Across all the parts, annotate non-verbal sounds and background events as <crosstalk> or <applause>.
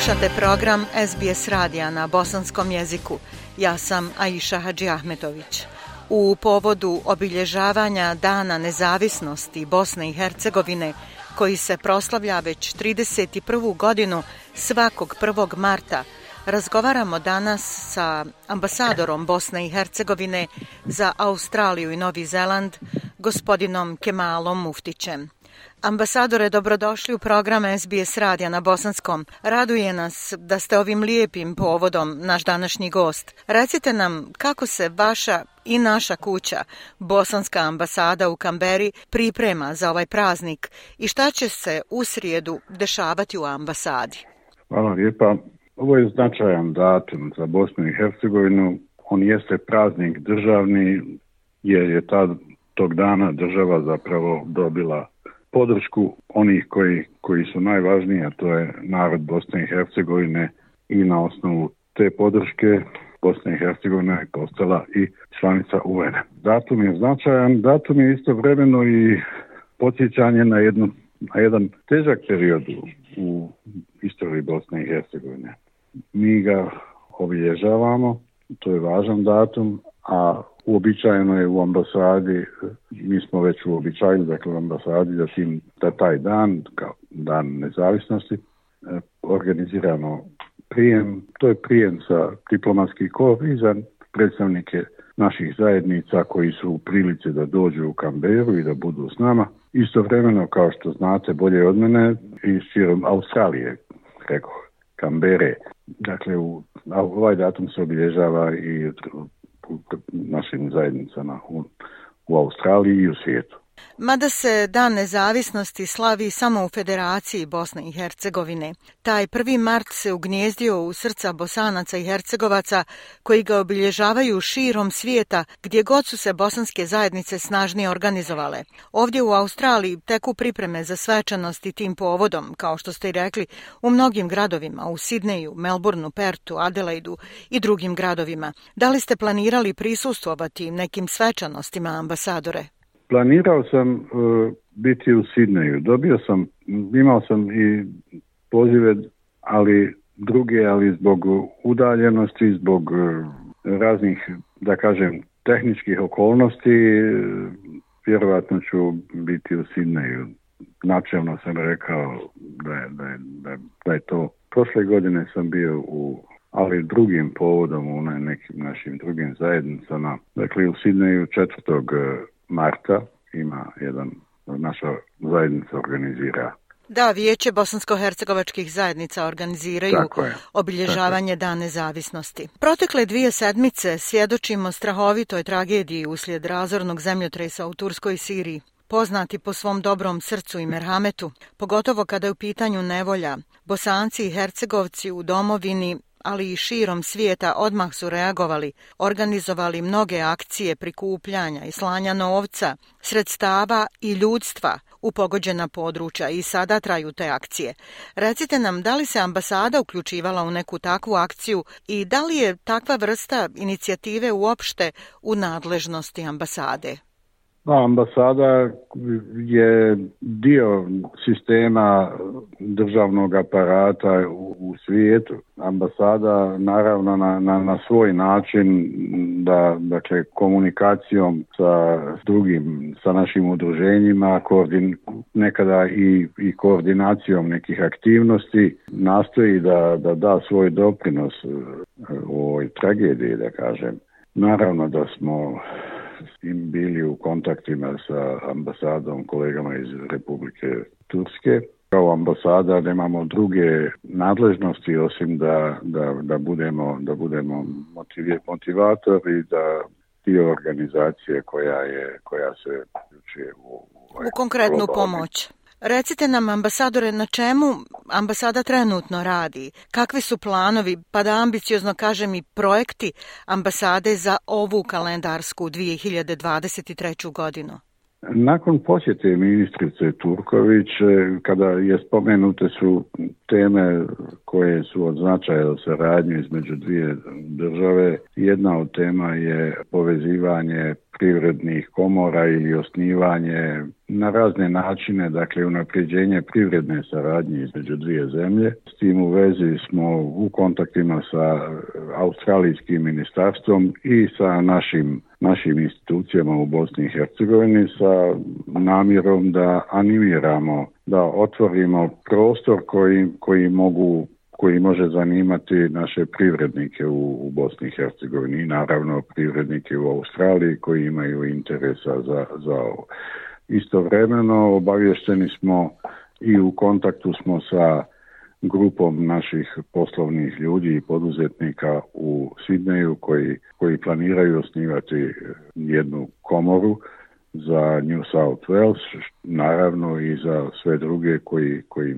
Slušate program SBS radija na bosanskom jeziku. Ja sam Aisha Hadži Ahmetović. U povodu obilježavanja Dana nezavisnosti Bosne i Hercegovine, koji se proslavlja već 31. godinu svakog 1. marta, razgovaramo danas sa ambasadorom Bosne i Hercegovine za Australiju i Novi Zeland, gospodinom Kemalom Muftićem. Ambasadore, dobrodošli u program SBS Radija na Bosanskom. Raduje nas da ste ovim lijepim povodom naš današnji gost. Recite nam kako se vaša i naša kuća, Bosanska ambasada u Kamberi, priprema za ovaj praznik i šta će se u srijedu dešavati u ambasadi? Hvala lijepa. Ovo je značajan datum za Bosnu i Hercegovinu. On jeste praznik državni jer je tad, tog dana država zapravo dobila podršku onih koji, koji su najvažniji, a to je narod Bosne i Hercegovine i na osnovu te podrške Bosne i Hercegovina je postala i članica UN. Datum je značajan, datum je isto vremeno i podsjećanje na, jednu, na jedan težak period u istoriji Bosne i Hercegovine. Mi ga obilježavamo, to je važan datum, a Uobičajeno je u ambasadi, mi smo već uobičajili, dakle u ambasadi da, tim, da taj dan, kao dan nezavisnosti, e, organiziramo prijem, to je prijem za diplomatski kov i za predstavnike naših zajednica koji su u prilici da dođu u Kamberu i da budu s nama. Istovremeno, kao što znate bolje od mene, i širom Australije, rekao, Kambere. Dakle, u, ovaj datum se obilježava i u našim zajednicama u, u Australiji i u svijetu. Mada se Dan nezavisnosti slavi samo u Federaciji Bosne i Hercegovine, taj prvi mart se ugnjezdio u srca bosanaca i hercegovaca koji ga obilježavaju širom svijeta gdje god su se bosanske zajednice snažnije organizovale. Ovdje u Australiji teku pripreme za svečanosti tim povodom, kao što ste i rekli, u mnogim gradovima, u Sidneju, Melbourneu, Pertu, Adelaidu i drugim gradovima. Da li ste planirali prisustvovati nekim svečanostima ambasadore? planirao sam e, biti u Sidneju. Dobio sam, imao sam i pozive, ali druge, ali zbog udaljenosti, zbog e, raznih, da kažem, tehničkih okolnosti, e, vjerojatno ću biti u Sidneju. Načelno sam rekao da je, da je, da to. Prošle godine sam bio u ali drugim povodom u nekim našim drugim zajednicama. Dakle, u Sidneju 4 marta ima jedan, naša zajednica organizira da, Vijeće bosansko-hercegovačkih zajednica organiziraju obilježavanje Dana nezavisnosti. Protekle dvije sedmice svjedočimo strahovitoj tragediji uslijed razornog zemljotresa u Turskoj Siriji. Poznati po svom dobrom srcu i merhametu, pogotovo kada je u pitanju nevolja, bosanci i hercegovci u domovini ali i širom svijeta odmah su reagovali, organizovali mnoge akcije prikupljanja i slanja novca, sredstava i ljudstva u pogođena područja i sada traju te akcije. Recite nam da li se ambasada uključivala u neku takvu akciju i da li je takva vrsta inicijative uopšte u nadležnosti ambasade? ambasada je dio sistema državnog aparata u, svijetu. Ambasada naravno na, na, na, svoj način da dakle komunikacijom sa drugim, sa našim udruženjima, koordin, nekada i, i koordinacijom nekih aktivnosti nastoji da, da da svoj doprinos u e, ovoj tragediji da kažem. Naravno da smo s tim bili u kontaktima sa ambasadom, kolegama iz Republike Turske. Kao ambasada nemamo druge nadležnosti osim da, da, da budemo, da budemo motivator i da dio organizacije koja, je, koja se uključuje u, u, u konkretnu pomoć. Recite nam, ambasadore, na čemu ambasada trenutno radi? Kakvi su planovi, pa da ambiciozno kažem i projekti ambasade za ovu kalendarsku 2023. godinu? Nakon posjete ministrice Turković, eh, kada je spomenute su teme koje su od značaja za saradnju između dvije države. Jedna od tema je povezivanje privrednih komora ili osnivanje na razne načine, dakle unapređenje privredne saradnje između dvije zemlje. S tim u vezi smo u kontaktima sa australijskim ministarstvom i sa našim našim institucijama u Bosni i Hercegovini sa namjerom da animiramo da otvorimo prostor koji, koji mogu koji može zanimati naše privrednike u, u Bosni i Hercegovini naravno privrednike u Australiji koji imaju interesa za, za ovo. Istovremeno obavješteni smo i u kontaktu smo sa grupom naših poslovnih ljudi i poduzetnika u Sidneju koji, koji planiraju osnivati jednu komoru za New South Wales, naravno i za sve druge koji, koji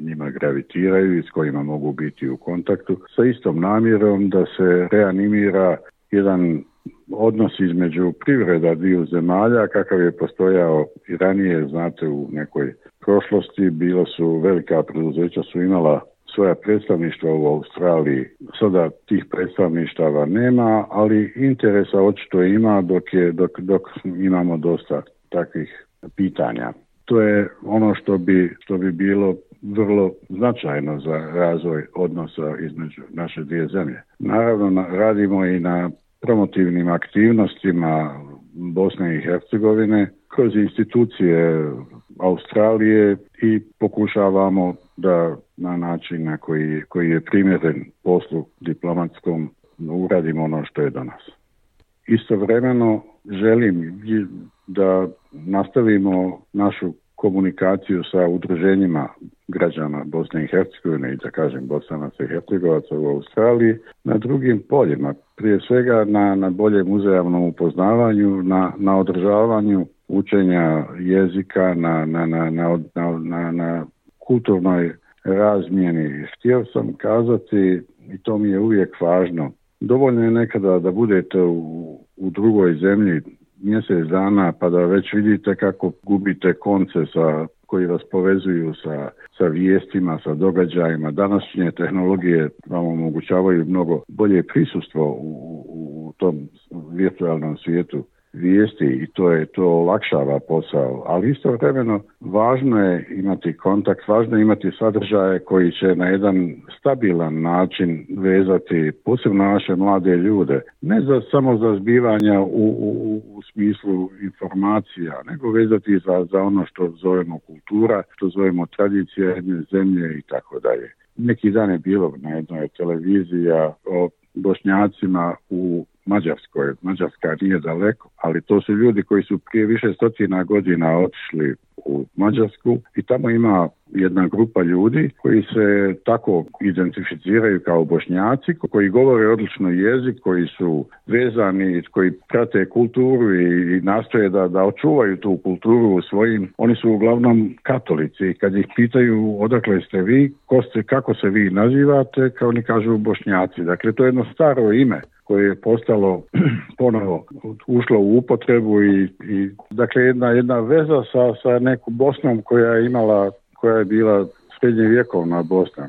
njima gravitiraju i s kojima mogu biti u kontaktu, sa istom namjerom da se reanimira jedan odnos između privreda dviju zemalja kakav je postojao i ranije, znate, u nekoj prošlosti, bilo su velika preduzeća su imala svoja predstavništva u Australiji. Sada tih predstavništava nema, ali interesa očito ima dok, je, dok, dok imamo dosta takvih pitanja. To je ono što bi, što bi bilo vrlo značajno za razvoj odnosa između naše dvije zemlje. Naravno, radimo i na promotivnim aktivnostima Bosne i Hercegovine kroz institucije Australije i pokušavamo da na način na koji, koji je primjeren poslu diplomatskom uradimo ono što je do nas. Istovremeno želim da nastavimo našu komunikaciju sa udruženjima građana Bosne i Hercegovine i da kažem Bosanaca i Hercegovaca u Australiji na drugim poljima, prije svega na, na boljem uzajamnom upoznavanju, na, na održavanju učenja jezika, na, na, na, na kulturnoj razmjeni. Htio sam kazati, i to mi je uvijek važno, dovoljno je nekada da budete u, drugoj zemlji mjesec dana pa da već vidite kako gubite konce sa koji vas povezuju sa, sa vijestima, sa događajima. Današnje tehnologije vam omogućavaju mnogo bolje prisustvo u, u, u tom virtualnom svijetu vijesti i to je to olakšava posao, ali istovremeno važno je imati kontakt, važno je imati sadržaje koji će na jedan stabilan način vezati posebno naše mlade ljude, ne za, samo za zbivanja u, u, u smislu informacija, nego vezati za, za ono što zovemo kultura, što zovemo tradicija zemlje i tako dalje. Neki dan je bilo na jednoj televizija o bošnjacima u Mađarskoj. Mađarska nije daleko, ali to su ljudi koji su prije više stotina godina otišli u Mađarsku i tamo ima jedna grupa ljudi koji se tako identificiraju kao bošnjaci, koji govore odlično jezik, koji su vezani, koji prate kulturu i, nastoje da, da očuvaju tu kulturu u svojim. Oni su uglavnom katolici i kad ih pitaju odakle ste vi, kako se vi nazivate, kao oni kažu bošnjaci. Dakle, to je jedno staro ime koje je postalo <clears throat> ponovo ušlo u upotrebu i, i dakle jedna, jedna veza sa, sa nekom Bosnom koja je imala koja je bila srednjevjekovna Bosna.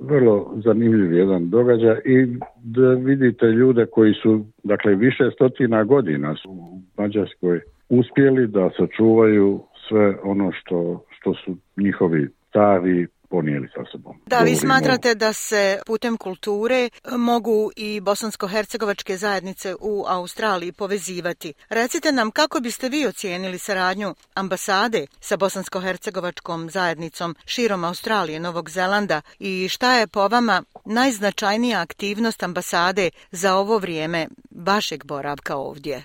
Vrlo zanimljiv jedan događaj i da vidite ljude koji su, dakle, više stotina godina su u Mađarskoj uspjeli da sačuvaju sve ono što, što su njihovi stari ponijeli sa Da, vi smatrate da se putem kulture e, mogu i bosansko-hercegovačke zajednice u Australiji povezivati. Recite nam kako biste vi ocijenili saradnju ambasade sa bosansko-hercegovačkom zajednicom širom Australije, Novog Zelanda i šta je po vama najznačajnija aktivnost ambasade za ovo vrijeme vašeg boravka ovdje?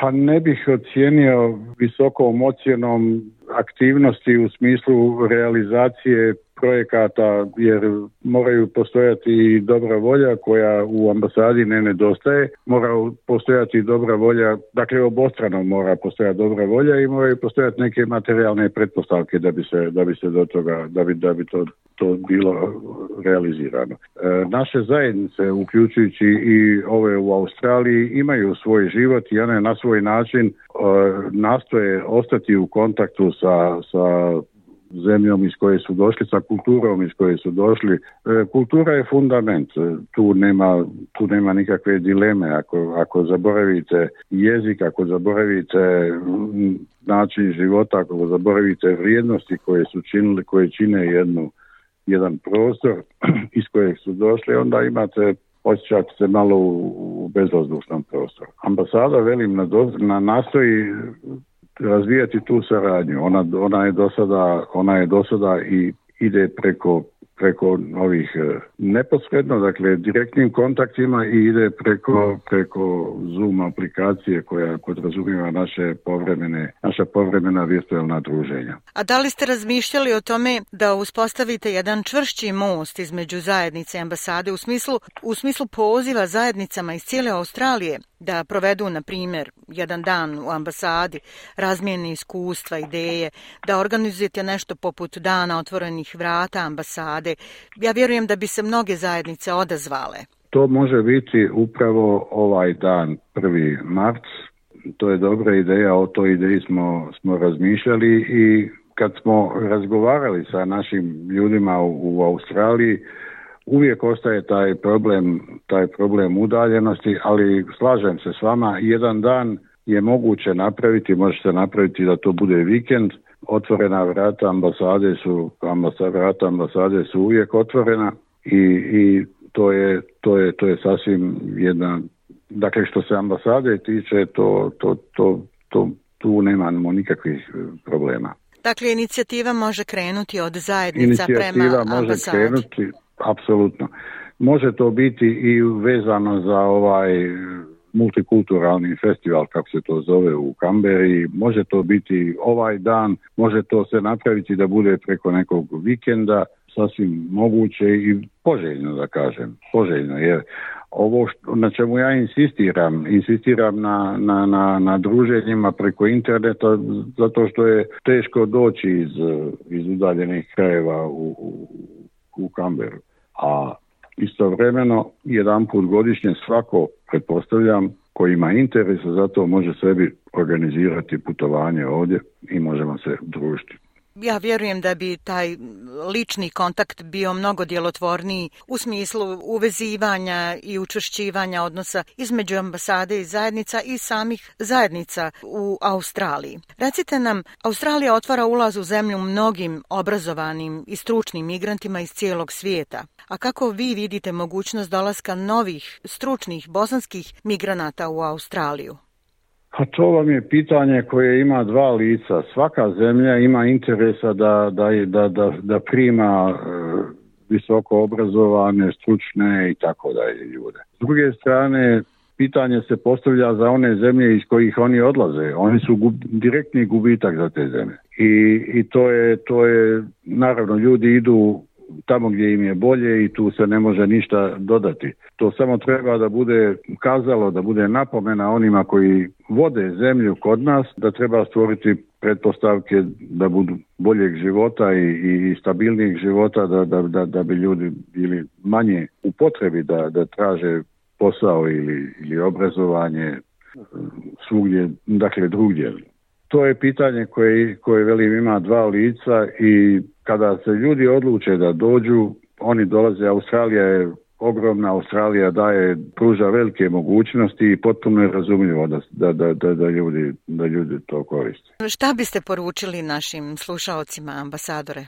Pa ne bih ocijenio visokom ocjenom aktivnosti u smislu realizacije projekata jer moraju postojati i dobra volja koja u ambasadi ne nedostaje, mora postojati dobra volja, dakle obostrano mora postojati dobra volja i moraju postojati neke materijalne pretpostavke da bi se, da bi se do toga, da bi, da bi to, to bilo realizirano. E, naše zajednice, uključujući i ove u Australiji, imaju svoj život i one na svoj način e, nastoje ostati u kontaktu sa, sa zemljom iz koje su došli, sa kulturom iz koje su došli. E, kultura je fundament, e, tu nema, tu nema nikakve dileme. Ako, ako zaboravite jezik, ako zaboravite način života, ako zaboravite vrijednosti koje su činili, koje čine jednu, jedan prostor <clears throat> iz kojeg su došli, onda imate osjećate se malo u, u prostoru. Ambasada, velim, na nastoji razvijati tu saradnju. Ona, ona je do sada, ona je do sada i ide preko preko ovih e, neposredno, dakle direktnim kontaktima i ide preko, preko Zoom aplikacije koja podrazumijeva naše povremene, naša povremena virtualna druženja. A da li ste razmišljali o tome da uspostavite jedan čvršći most između zajednice ambasade u smislu, u smislu poziva zajednicama iz cijele Australije da provedu, na primjer, jedan dan u ambasadi, razmijene iskustva, ideje, da organizujete nešto poput dana otvorenih vrata ambasade. Ja vjerujem da bi se mnoge zajednice odazvale. To može biti upravo ovaj dan, 1. mart. To je dobra ideja, o toj ideji smo, smo razmišljali i kad smo razgovarali sa našim ljudima u, u Australiji, uvijek ostaje taj problem, taj problem udaljenosti, ali slažem se s vama, jedan dan je moguće napraviti, možete napraviti da to bude vikend, otvorena vrata ambasade su, vrata ambasade su uvijek otvorena i, i to, je, to, je, to je sasvim jedna, dakle što se ambasade tiče, to, to, to, to tu nemamo nikakvih e, problema. Dakle, inicijativa može krenuti od zajednica prema ambasadi. Može krenuti, apsolutno. Može to biti i vezano za ovaj multikulturalni festival, kako se to zove u Kamberi, može to biti ovaj dan, može to se napraviti da bude preko nekog vikenda, sasvim moguće i poželjno da kažem, poželjno jer ovo što, na čemu ja insistiram, insistiram na, na, na, druženjima preko interneta zato što je teško doći iz, iz udaljenih krajeva u, u Kamberu. A istovremeno jedan put godišnje svako, pretpostavljam, koji ima interes za može sebi organizirati putovanje ovdje i možemo se družiti. Ja vjerujem da bi taj lični kontakt bio mnogo djelotvorniji u smislu uvezivanja i učešćivanja odnosa između ambasade i zajednica i samih zajednica u Australiji. Recite nam, Australija otvara ulaz u zemlju mnogim obrazovanim i stručnim migrantima iz cijelog svijeta. A kako vi vidite mogućnost dolaska novih stručnih bosanskih migranata u Australiju? Pa to vam je pitanje koje ima dva lica. Svaka zemlja ima interesa da, da, da, da, prima e, visoko obrazovane, stručne i tako dalje ljude. S druge strane, pitanje se postavlja za one zemlje iz kojih oni odlaze. Oni su direktni gubitak za te zemlje. I, i to, je, to je, naravno, ljudi idu tamo gdje im je bolje i tu se ne može ništa dodati. To samo treba da bude kazalo, da bude napomena onima koji vode zemlju kod nas, da treba stvoriti pretpostavke da budu boljeg života i, i stabilnijeg života, da, bi ljudi bili manje u potrebi da, da traže posao ili, ili obrazovanje e, svugdje, dakle drugdje to je pitanje koje, koje velim ima dva lica i kada se ljudi odluče da dođu, oni dolaze, Australija je ogromna, Australija daje, pruža velike mogućnosti i potpuno je razumljivo da, da, da, da, ljudi, da ljudi to koriste. Šta biste poručili našim slušaocima, ambasadore?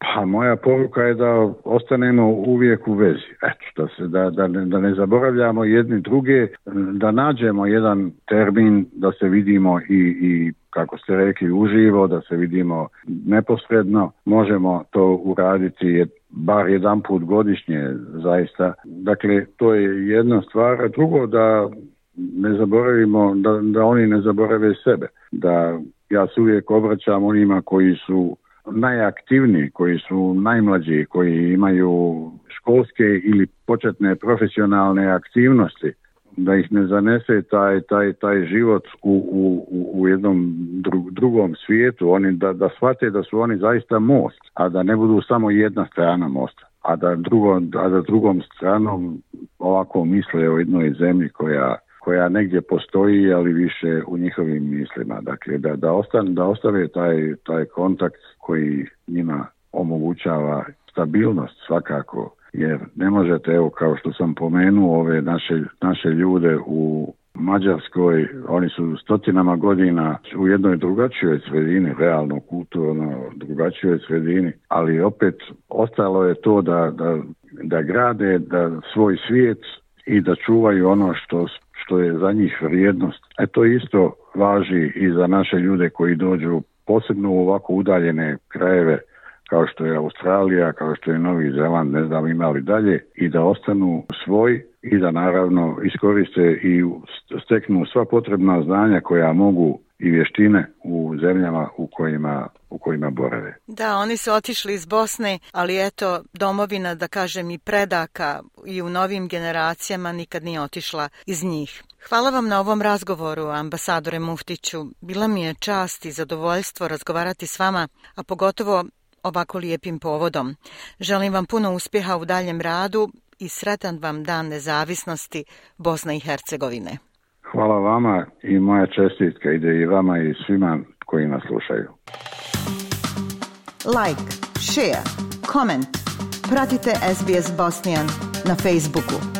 Pa moja poruka je da ostanemo uvijek u vezi. Eto, da, se, da, ne, da ne zaboravljamo jedni druge, da nađemo jedan termin da se vidimo i, i kako ste rekli, uživo, da se vidimo neposredno. Možemo to uraditi bar jedan put godišnje zaista. Dakle, to je jedna stvar. drugo, da ne zaboravimo, da, da oni ne zaborave sebe. Da ja se uvijek obraćam onima koji su najaktivniji, koji su najmlađi, koji imaju školske ili početne profesionalne aktivnosti da ih ne zanese taj, taj, taj život u, u, u jednom drugom svijetu, oni da, da shvate da su oni zaista most, a da ne budu samo jedna strana mosta a da, drugo, a da drugom stranom ovako misle o jednoj zemlji koja, koja negdje postoji, ali više u njihovim mislima. Dakle, da, da, da ostave taj, taj kontakt koji njima omogućava stabilnost svakako jer ne možete, evo kao što sam pomenuo, ove naše, naše ljude u Mađarskoj, oni su stotinama godina u jednoj drugačijoj sredini, realno, kulturno, drugačijoj sredini, ali opet ostalo je to da, da, da grade da svoj svijet i da čuvaju ono što, što je za njih vrijednost. E to isto važi i za naše ljude koji dođu posebno u ovako udaljene krajeve kao što je Australija, kao što je Novi Zeland, ne znam imali dalje, i da ostanu svoj i da naravno iskoriste i steknu sva potrebna znanja koja mogu i vještine u zemljama u kojima, u kojima borave. Da, oni su otišli iz Bosne, ali eto, domovina, da kažem, i predaka i u novim generacijama nikad nije otišla iz njih. Hvala vam na ovom razgovoru, ambasadore Muftiću. Bila mi je čast i zadovoljstvo razgovarati s vama, a pogotovo ovako lijepim povodom. Želim vam puno uspjeha u daljem radu i sretan vam dan nezavisnosti Bosne i Hercegovine. Hvala vama i moja čestitka ide i vama i svima koji nas slušaju. Like, share, comment. Pratite SBS Bosnian na Facebooku.